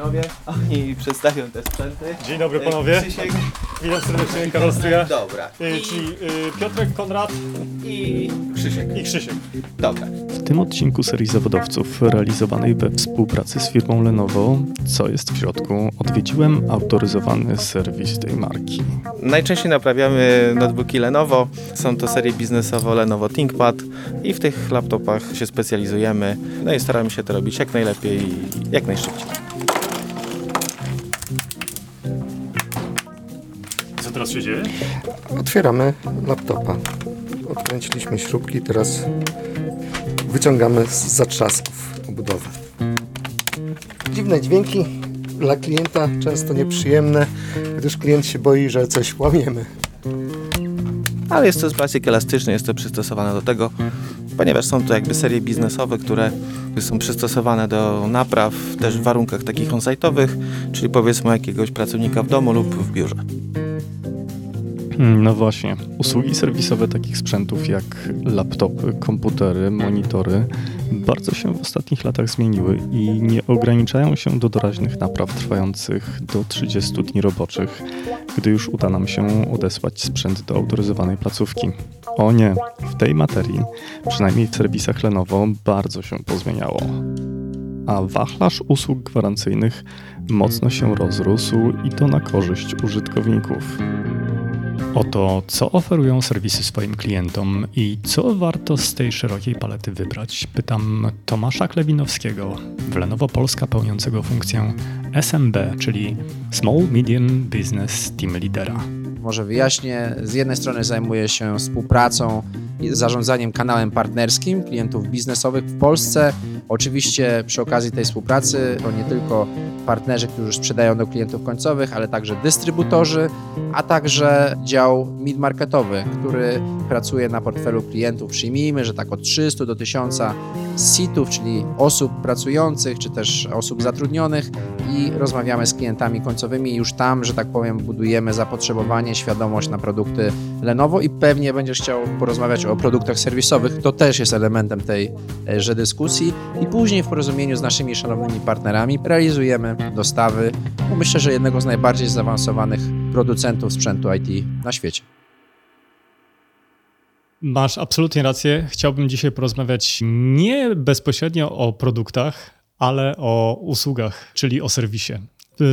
inżynierowie. Oni przedstawią te sprzęty. Dzień dobry panowie. Krzysiek. Witam serdecznie, Karol Stryja. Dobra. Y, Czyli y, Piotrek, Konrad I Krzysiek. i Krzysiek. Dobra. W tym odcinku serii zawodowców realizowanej we współpracy z firmą Lenovo, co jest w środku, odwiedziłem autoryzowany serwis tej marki. Najczęściej naprawiamy notebooki Lenovo. Są to serie biznesowe Lenovo ThinkPad i w tych laptopach się specjalizujemy. No i staramy się to robić jak najlepiej i jak najszybciej. Teraz się dzieje? Otwieramy laptopa. Odkręciliśmy śrubki, teraz wyciągamy z zatrzasków obudowę. Dziwne dźwięki dla klienta często nieprzyjemne, gdyż klient się boi, że coś łamiemy. Ale jest to z plastik elastyczny, jest to przystosowane do tego, ponieważ są to jakby serie biznesowe, które są przystosowane do napraw też w warunkach takich on-site'owych, czyli powiedzmy jakiegoś pracownika w domu lub w biurze. Hmm, No właśnie, usługi serwisowe takich sprzętów jak laptopy, komputery, monitory bardzo się w ostatnich latach zmieniły i nie ograniczają się do doraźnych napraw trwających do 30 dni roboczych, gdy już uda nam się odesłać sprzęt do autoryzowanej placówki. O nie, w tej materii, przynajmniej w serwisach Lenovo, bardzo się pozmieniało. A wachlarz usług gwarancyjnych mocno się rozrósł i to na korzyść użytkowników. Oto, co oferują serwisy swoim klientom i co warto z tej szerokiej palety wybrać, pytam Tomasza Klewinowskiego, w Lenovo Polska pełniącego funkcję SMB, czyli Small Medium Business Team Leadera. Może wyjaśnię. Z jednej strony zajmuję się współpracą i zarządzaniem kanałem partnerskim klientów biznesowych w Polsce. Oczywiście przy okazji tej współpracy to nie tylko partnerzy, którzy sprzedają do klientów końcowych, ale także dystrybutorzy, a także dział mid-marketowy, który pracuje na portfelu klientów. Przyjmijmy, że tak od 300 do 1000 sitów, czyli osób pracujących, czy też osób zatrudnionych i rozmawiamy z klientami końcowymi. Już tam, że tak powiem, budujemy zapotrzebowanie, świadomość na produkty Lenovo i pewnie będziesz chciał porozmawiać o produktach serwisowych. To też jest elementem tejże dyskusji. I później w porozumieniu z naszymi szanownymi partnerami realizujemy dostawy, myślę, że jednego z najbardziej zaawansowanych producentów sprzętu IT na świecie. Masz absolutnie rację. Chciałbym dzisiaj porozmawiać nie bezpośrednio o produktach, ale o usługach, czyli o serwisie.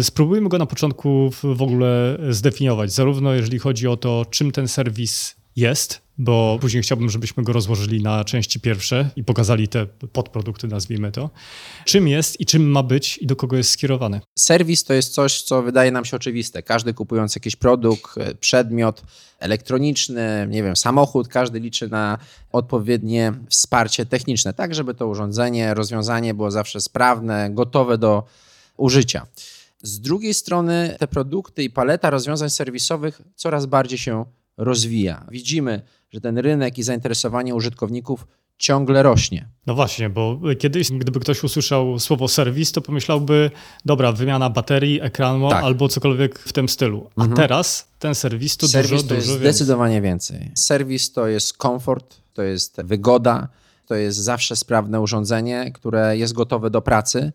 Spróbujmy go na początku w ogóle zdefiniować, zarówno jeżeli chodzi o to, czym ten serwis jest, bo później chciałbym, żebyśmy go rozłożyli na części pierwsze i pokazali te podprodukty, nazwijmy to. Czym jest i czym ma być i do kogo jest skierowany. Serwis to jest coś, co wydaje nam się oczywiste. Każdy kupując jakiś produkt, przedmiot elektroniczny, nie wiem, samochód, każdy liczy na odpowiednie wsparcie techniczne, tak żeby to urządzenie, rozwiązanie było zawsze sprawne, gotowe do użycia. Z drugiej strony te produkty i paleta rozwiązań serwisowych coraz bardziej się rozwija. Widzimy, że ten rynek i zainteresowanie użytkowników ciągle rośnie. No właśnie, bo kiedyś, gdyby ktoś usłyszał słowo serwis, to pomyślałby, dobra, wymiana baterii, ekranu Tak. albo cokolwiek w tym stylu. A teraz ten serwis to Serwis dużo, to jest dużo więcej. zdecydowanie więcej. Serwis to jest komfort, to jest wygoda, to jest zawsze sprawne urządzenie, które jest gotowe do pracy.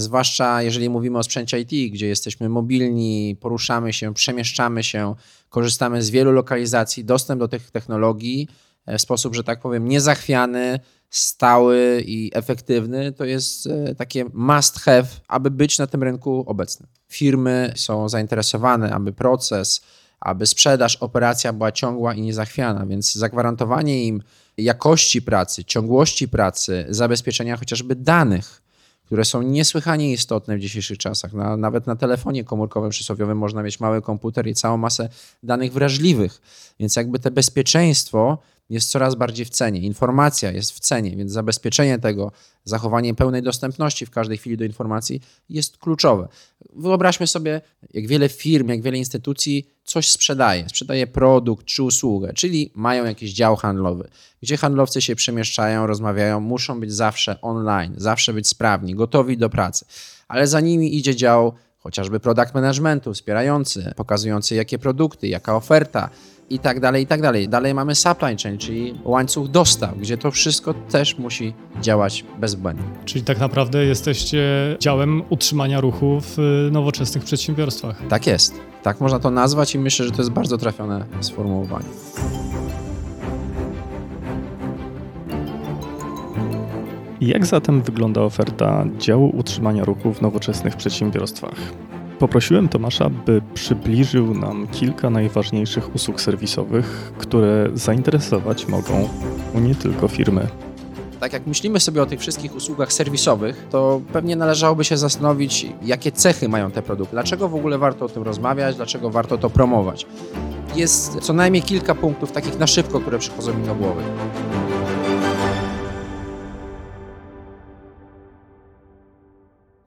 Zwłaszcza jeżeli mówimy o sprzęcie IT, gdzie jesteśmy mobilni, poruszamy się, przemieszczamy się, korzystamy z wielu lokalizacji, dostęp do tych technologii w sposób, że tak powiem, niezachwiany, stały i efektywny, to jest e, takie must have, aby być na tym rynku obecnym. Firmy są zainteresowane, aby proces, aby sprzedaż, operacja była ciągła i niezachwiana, więc zagwarantowanie im jakości pracy, ciągłości pracy, zabezpieczenia chociażby danych, które są niesłychanie istotne w dzisiejszych czasach. Na, nawet na telefonie komórkowym przysłowiowym można mieć mały komputer i całą masę danych wrażliwych, więc jakby te bezpieczeństwo jest coraz bardziej w cenie. Informacja jest w cenie, więc zabezpieczenie tego, zachowanie pełnej dostępności w każdej chwili do informacji jest kluczowe. Wyobraźmy sobie, jak wiele firm, jak wiele instytucji coś sprzedaje. Sprzedaje produkt czy usługę, czyli mają jakiś dział handlowy, gdzie handlowcy się przemieszczają, rozmawiają, muszą być zawsze online, zawsze być sprawni, gotowi do pracy. Ale za nimi idzie dział chociażby product managementu, wspierający, pokazujący jakie produkty, jaka oferta, i tak dalej, i tak dalej. Dalej mamy supply chain, czyli łańcuch dostaw, gdzie to wszystko też musi działać bezbłędnie. Czyli tak naprawdę jesteście działem utrzymania ruchu w y, nowoczesnych przedsiębiorstwach. Tak jest. Tak można to nazwać i myślę, że to jest bardzo trafione sformułowanie. Jak zatem wygląda oferta działu utrzymania ruchu w nowoczesnych przedsiębiorstwach? Poprosiłem Tomasza, by przybliżył nam kilka najważniejszych usług serwisowych, które zainteresować mogą nie tylko firmy. Tak jak myślimy sobie o tych wszystkich usługach serwisowych, to pewnie należałoby się zastanowić, jakie cechy mają te produkty. Dlaczego w ogóle warto o tym rozmawiać, dlaczego warto to promować. Jest co najmniej kilka punktów takich na szybko, które przychodzą mi do głowy.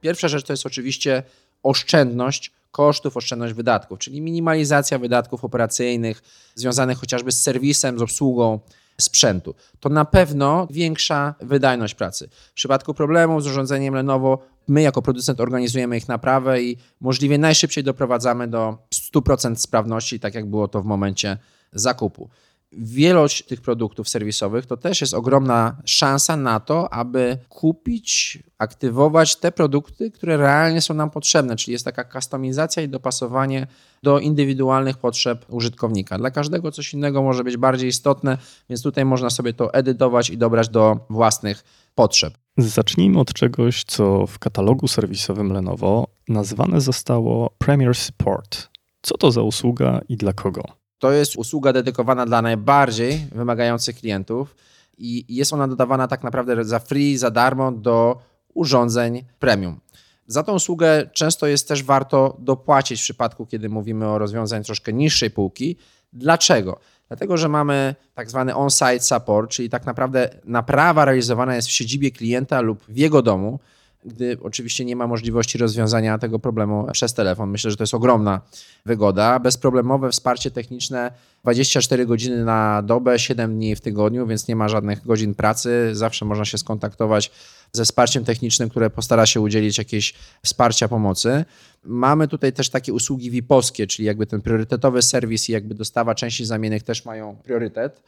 Pierwsza rzecz to jest oczywiście oszczędność kosztów, oszczędność wydatków, czyli minimalizacja wydatków operacyjnych związanych chociażby z serwisem, z obsługą sprzętu. To na pewno większa wydajność pracy. W przypadku problemów z urządzeniem Lenovo, my jako producent organizujemy ich naprawę i możliwie najszybciej doprowadzamy do 100% sprawności, tak jak było to w momencie zakupu wielość tych produktów serwisowych to też jest ogromna szansa na to, aby kupić, aktywować te produkty, które realnie są nam potrzebne, czyli jest taka kustomizacja i dopasowanie do indywidualnych potrzeb użytkownika. Dla każdego coś innego może być bardziej istotne, więc tutaj można sobie to edytować i dobrać do własnych potrzeb. Zacznijmy od czegoś, co w katalogu serwisowym Lenovo nazwane zostało Premier Support. Co to za usługa i dla kogo? To jest usługa dedykowana dla najbardziej wymagających klientów i jest ona dodawana tak naprawdę za free, za darmo do urządzeń premium. Za tą usługę często jest też warto dopłacić w przypadku, kiedy mówimy o rozwiązaniach troszkę niższej półki. Dlaczego? Dlatego, że mamy tak zwany on-site support, czyli tak naprawdę naprawa realizowana jest w siedzibie klienta lub w jego domu gdy oczywiście nie ma możliwości rozwiązania tego problemu przez telefon. Myślę, że to jest ogromna wygoda. Bezproblemowe wsparcie techniczne 24 godziny na dobę, 7 dni w tygodniu, więc nie ma żadnych godzin pracy. Zawsze można się skontaktować ze wsparciem technicznym, które postara się udzielić jakieś wsparcia pomocy. Mamy tutaj też takie usługi VIP-owskie, czyli jakby ten priorytetowy serwis i jakby dostawa części zamiennych też mają priorytet,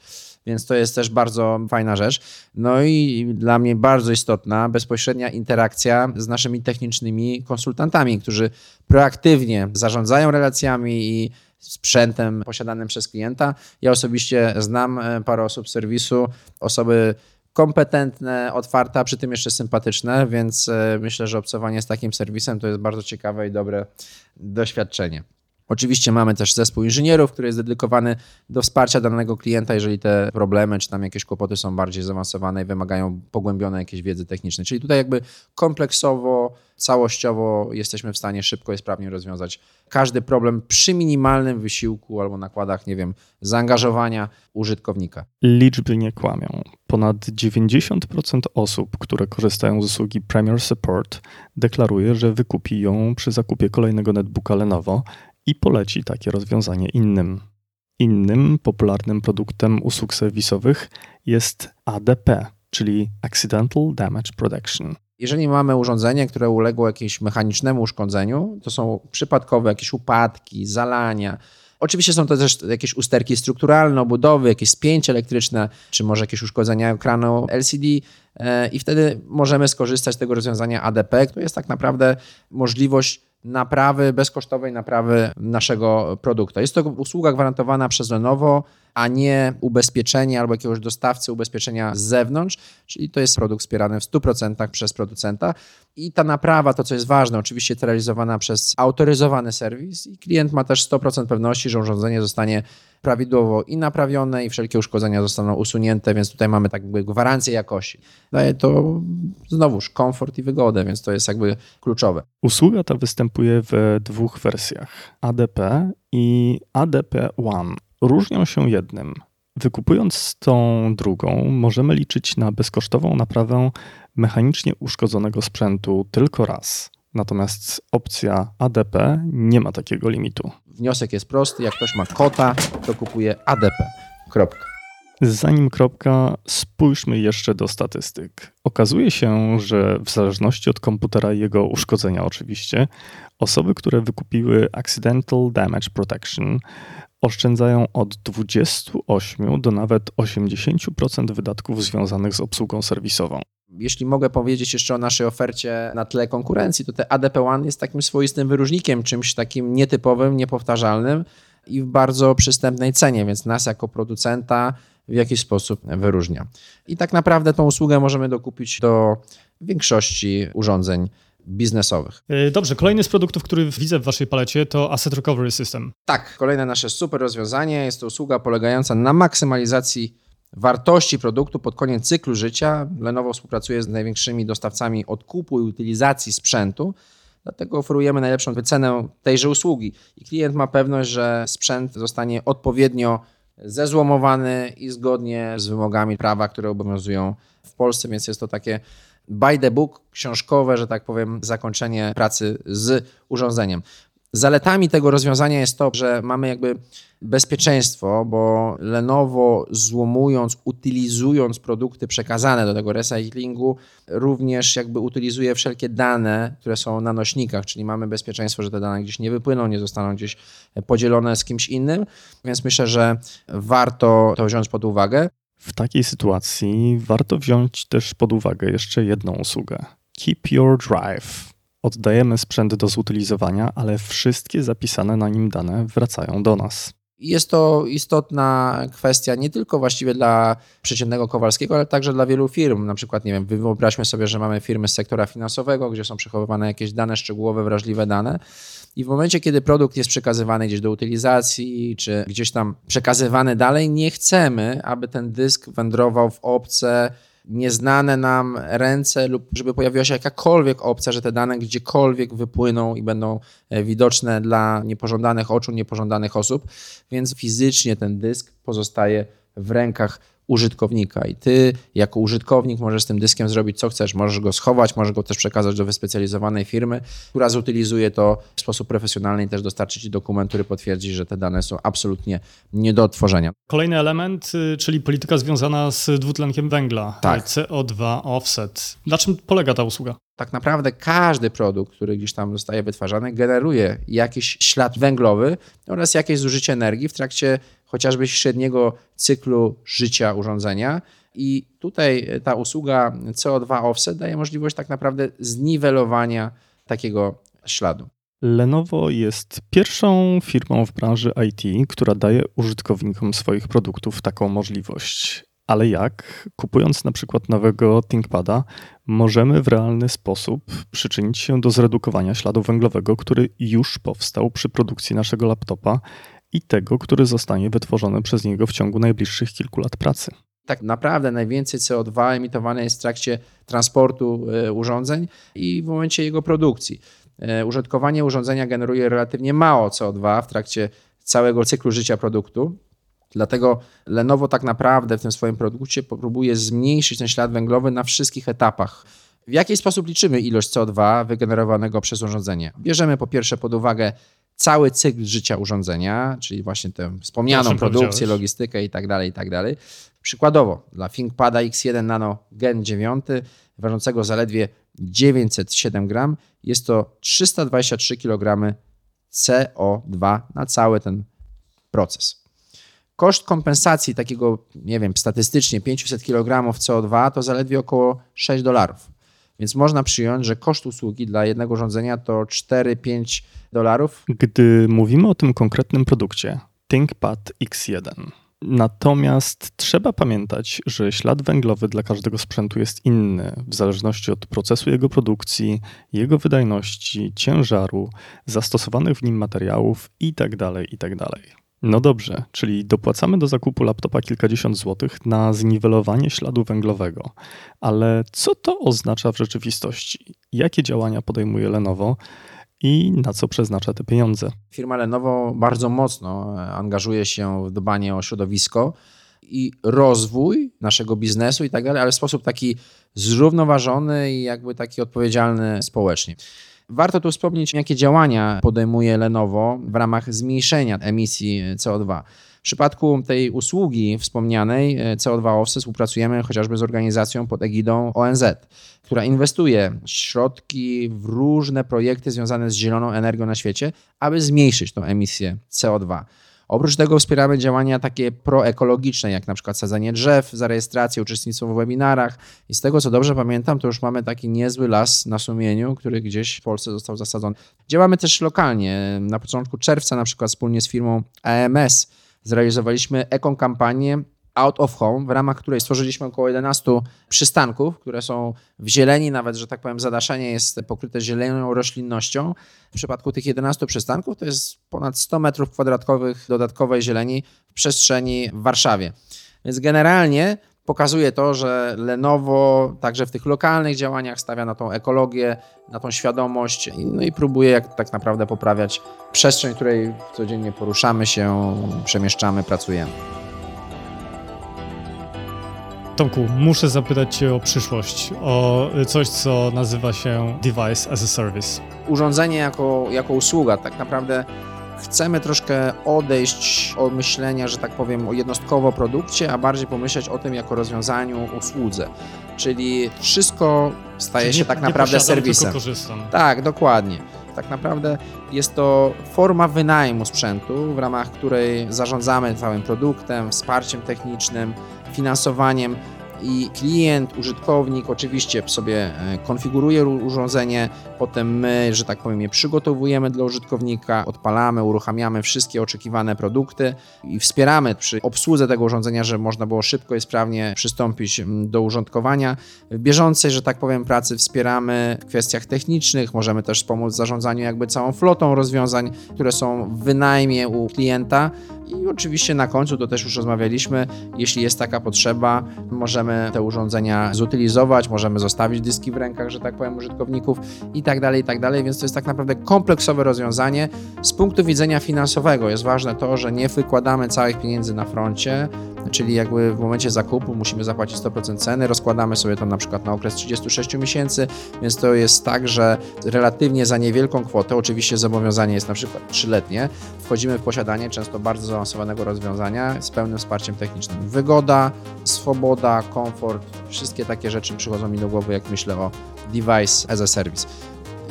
więc to jest też bardzo fajna rzecz. No i dla mnie bardzo istotna bezpośrednia interakcja z naszymi technicznymi konsultantami, którzy proaktywnie zarządzają relacjami i sprzętem posiadanym przez klienta. Ja osobiście znam e, parę osób z serwisu, osoby kompetentne, otwarte, a przy tym jeszcze sympatyczne, więc e, myślę, że obcowanie z takim serwisem to jest bardzo ciekawe i dobre doświadczenie. Oczywiście mamy też zespół inżynierów, który jest dedykowany do wsparcia danego klienta, jeżeli te problemy czy tam jakieś kłopoty są bardziej zaawansowane i wymagają pogłębionej jakiejś wiedzy technicznej. Czyli tutaj jakby kompleksowo, całościowo jesteśmy w stanie szybko i sprawnie rozwiązać każdy problem przy minimalnym wysiłku albo nakładach, nie wiem, zaangażowania użytkownika. Liczby nie kłamią. Ponad 90% osób, które korzystają z usługi Premier Support, deklaruje, że wykupi ją przy zakupie kolejnego netbooka Lenovo i poleci takie rozwiązanie innym. Innym popularnym produktem usług serwisowych jest ADP, czyli Accidental Damage Protection. Jeżeli mamy urządzenie, które uległo jakiemuś mechanicznemu uszkodzeniu, to są przypadkowe jakieś upadki, zalania. Oczywiście są to też jakieś usterki strukturalne, obudowy, jakieś spięcie elektryczne, czy może jakieś uszkodzenia ekranu LCD e, i wtedy możemy skorzystać z tego rozwiązania ADP, które jest tak naprawdę możliwość naprawy, bezkosztowej naprawy naszego produktu. Jest to usługa gwarantowana przez Lenovo, a nie ubezpieczenie albo jakiegoś dostawcy ubezpieczenia z zewnątrz, czyli to jest produkt wspierany w 100% przez producenta. I ta naprawa, to co jest ważne, oczywiście jest realizowana przez autoryzowany serwis i klient ma też 100% pewności, że urządzenie zostanie prawidłowo i naprawione i wszelkie uszkodzenia zostaną usunięte, więc tutaj mamy tak jakby gwarancję jakości. Daje to znowuż komfort i wygodę, więc to jest jakby kluczowe. Usługa ta występuje w dwóch wersjach: ADP i ADP One. Różnią się jednym. Wykupując tą drugą, możemy liczyć na bezkosztową naprawę mechanicznie uszkodzonego sprzętu tylko raz. Natomiast opcja ADP nie ma takiego limitu. Wniosek jest prosty: jak ktoś ma kota, to kupuje ADP. Kropka. Zanim kropka, spójrzmy jeszcze do statystyk. Okazuje się, że w zależności od komputera i jego uszkodzenia, oczywiście, osoby, które wykupiły Accidental Damage Protection, oszczędzają od 28 do nawet 80% wydatków związanych z obsługą serwisową. Jeśli mogę powiedzieć jeszcze o naszej ofercie na tle konkurencji, to te ADP One jest takim swoistym wyróżnikiem, czymś takim nietypowym, niepowtarzalnym i w bardzo przystępnej cenie, więc nas jako producenta w jakiś sposób wyróżnia. I tak naprawdę tą usługę możemy dokupić do większości urządzeń biznesowych. E, Dobrze, kolejny z produktów, który widzę w waszej palecie to Asset Recovery System. Tak, kolejne nasze super rozwiązanie jest to usługa polegająca na maksymalizacji wartości produktu pod koniec cyklu życia. Lenovo współpracuje z największymi dostawcami odkupu i utylizacji sprzętu, dlatego oferujemy najlepszą wycenę tejże usługi i klient ma pewność, że sprzęt zostanie odpowiednio zezłomowany i zgodnie z wymogami prawa, które obowiązują w Polsce, więc jest to takie by the book, książkowe, że tak powiem, zakończenie pracy z urządzeniem. Zaletami tego rozwiązania jest to, że mamy jakby bezpieczeństwo, bo Lenovo złomując, utylizując produkty przekazane do tego recyklingu, również jakby utylizuje wszelkie dane, które są na nośnikach, czyli mamy bezpieczeństwo, że te dane gdzieś nie wypłyną, nie zostaną gdzieś podzielone z kimś innym, więc myślę, że warto to wziąć pod uwagę. W takiej sytuacji warto wziąć też pod uwagę jeszcze jedną usługę. Keep Your Drive. Oddajemy sprzęt do zutylizowania, ale wszystkie zapisane na nim dane wracają do nas. Jest to istotna kwestia nie tylko właściwie dla przeciętnego Kowalskiego, ale także dla wielu firm. Na przykład, nie wiem, wyobraźmy sobie, że mamy firmy z sektora finansowego, gdzie są przechowywane jakieś dane szczegółowe, wrażliwe dane. I w momencie, kiedy produkt jest przekazywany gdzieś do utylizacji, czy gdzieś tam przekazywany dalej, nie chcemy, aby ten dysk wędrował w obce, nieznane nam ręce lub żeby pojawiła się jakakolwiek opcja, że te dane gdziekolwiek wypłyną i będą widoczne dla niepożądanych oczu, niepożądanych osób, więc fizycznie ten dysk pozostaje w rękach użytkownika i ty jako użytkownik możesz z tym dyskiem zrobić co chcesz. Możesz go schować, możesz go też przekazać do wyspecjalizowanej firmy, która zutylizuje to w sposób profesjonalny i też dostarczy ci dokument, który potwierdzi, że te dane są absolutnie nie do odtworzenia. Kolejny element, y, czyli polityka związana z dwutlenkiem węgla, Tak. CO2 offset. Na czym polega ta usługa? Tak naprawdę każdy produkt, który gdzieś tam zostaje wytwarzany, generuje jakiś ślad węglowy oraz jakieś zużycie energii w trakcie chociażby średniego cyklu życia urządzenia. I tutaj ta usługa CO2 Offset daje możliwość tak naprawdę zniwelowania takiego śladu. Lenovo jest pierwszą firmą w branży IT, która daje użytkownikom swoich produktów taką możliwość. Ale jak, kupując na przykład nowego ThinkPada, możemy w realny sposób przyczynić się do zredukowania śladu węglowego, który już powstał przy produkcji naszego laptopa i tego, który zostanie wytworzony przez niego w ciągu najbliższych kilku lat pracy. Tak naprawdę najwięcej CO2 emitowane jest w trakcie transportu e, urządzeń i w momencie jego produkcji. E, Użytkowanie urządzenia generuje relatywnie mało CO2 w trakcie całego cyklu życia produktu. Dlatego Lenovo tak naprawdę w tym swoim produkcie próbuje zmniejszyć ten ślad węglowy na wszystkich etapach. W jaki sposób liczymy ilość CO2 wygenerowanego przez urządzenie? Bierzemy po pierwsze pod uwagę cały cykl życia urządzenia, czyli właśnie tę wspomnianą produkcję, logistykę i tak dalej, i tak dalej. Przykładowo dla ThinkPada X1 Nano Gen 9 ważącego zaledwie 907 gram jest to 323 kg CO2 na cały ten proces. Koszt kompensacji takiego, nie wiem, statystycznie 500 kg CO2 to zaledwie około 6 dolarów. Więc można przyjąć, że koszt usługi dla jednego urządzenia to 4-5 dolarów. Gdy mówimy o tym konkretnym produkcie, ThinkPad X1, natomiast trzeba pamiętać, że ślad węglowy dla każdego sprzętu jest inny w zależności od procesu jego produkcji, jego wydajności, ciężaru, zastosowanych w nim materiałów itd. itd. No dobrze, czyli dopłacamy do zakupu laptopa kilkadziesiąt złotych na zniwelowanie śladu węglowego. Ale co to oznacza w rzeczywistości? Jakie działania podejmuje Lenovo i na co przeznacza te pieniądze? Firma Lenovo bardzo mocno e, angażuje się w dbanie o środowisko i rozwój naszego biznesu i tak dalej, ale w sposób taki zrównoważony i jakby taki odpowiedzialny społecznie. Warto tu wspomnieć, jakie działania podejmuje Lenovo w ramach zmniejszenia emisji CO2. W przypadku tej usługi wspomnianej e, CO2 Offset współpracujemy chociażby z organizacją pod egidą ONZ, która inwestuje środki w różne projekty związane z zieloną energią na świecie, aby zmniejszyć tą emisję CO2. Oprócz tego wspieramy działania takie proekologiczne, jak na przykład sadzenie drzew za rejestrację, uczestnictwo w webinarach. I z tego, co dobrze pamiętam, to już mamy taki niezły las na sumieniu, który gdzieś w Polsce został zasadzony. Działamy też lokalnie. Na początku czerwca na przykład wspólnie z firmą AMS zrealizowaliśmy ekokampanię Out of Home, w ramach której stworzyliśmy około 11 przystanków, które są w zieleni, nawet, że tak powiem, zadaszenie jest pokryte zielenią roślinnością. W przypadku tych 11 przystanków to jest ponad 100 metrów kwadratowych dodatkowej zieleni w przestrzeni w Warszawie. Więc generalnie pokazuje to, że Lenovo także w tych lokalnych działaniach stawia na tą ekologię, na tą świadomość, no i próbuje jak tak naprawdę poprawiać przestrzeń, w której codziennie poruszamy się, przemieszczamy, pracujemy. Tomku, muszę zapytać Cię o przyszłość, o coś, co nazywa się Device as a Service. Urządzenie jako, jako usługa, tak naprawdę chcemy troszkę odejść od myślenia, że tak powiem, o jednostkowo produkcie, a bardziej pomyśleć o tym jako rozwiązaniu usłudze. Czyli wszystko staje Czyli się nie- tak naprawdę serwisem. Tylko korzystam. Tak, dokładnie. Tak naprawdę jest to forma wynajmu sprzętu, w ramach której zarządzamy całym produktem, wsparciem technicznym, finansowaniem i klient, użytkownik oczywiście sobie e, konfiguruje ru- urządzenie, potem my, że tak powiem, je przygotowujemy dla użytkownika, odpalamy, uruchamiamy wszystkie oczekiwane produkty i wspieramy przy obsłudze tego urządzenia, żeby można było szybko i sprawnie przystąpić do użytkowania. W bieżącej, że tak powiem, pracy wspieramy w kwestiach technicznych, możemy też pomóc w zarządzaniu jakby całą flotą rozwiązań, które są w wynajmie u klienta. I oczywiście na końcu, to też już rozmawialiśmy, jeśli jest taka potrzeba, możemy te urządzenia zutylizować, możemy zostawić dyski w rękach, że tak powiem, użytkowników i tak dalej, i tak dalej, więc to jest tak naprawdę kompleksowe rozwiązanie. Z punktu widzenia finansowego jest ważne to, że nie wykładamy całych pieniędzy na froncie, czyli jakby w momencie zakupu musimy zapłacić 100% ceny, rozkładamy sobie to na przykład na okres 36 miesięcy, więc to jest tak, że relatywnie za niewielką kwotę, oczywiście zobowiązanie jest na przykład trzyletnie, wchodzimy w posiadanie często bardzo zaawansowanego rozwiązania z pełnym wsparciem technicznym. Wygoda, swoboda, komfort, wszystkie takie rzeczy przychodzą mi do głowy, jak myślę o device as a service.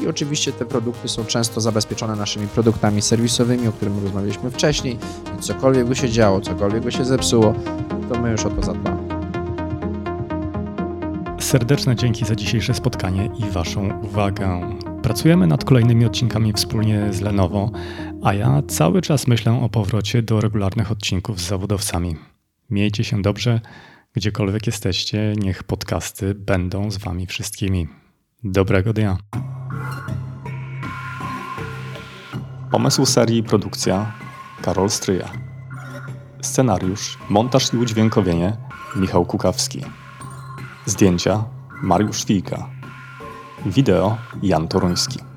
I oczywiście te produkty są często zabezpieczone naszymi produktami serwisowymi, o których rozmawialiśmy wcześniej. I cokolwiek by się działo, cokolwiek by się zepsuło, to my już o to zadbamy. Serdeczne dzięki za dzisiejsze spotkanie i Waszą uwagę. Pracujemy nad kolejnymi odcinkami wspólnie z Lenovo, a ja cały czas myślę o powrocie do regularnych odcinków z zawodowcami. Miejcie się dobrze, gdziekolwiek jesteście, niech podcasty będą z Wami wszystkimi. Dobrego dnia. Pomysł serii i produkcja Karol Stryja. Scenariusz, montaż i udźwiękowienie Michał Kukawski. Zdjęcia Mariusz Wilka. Wideo Jan Toruński.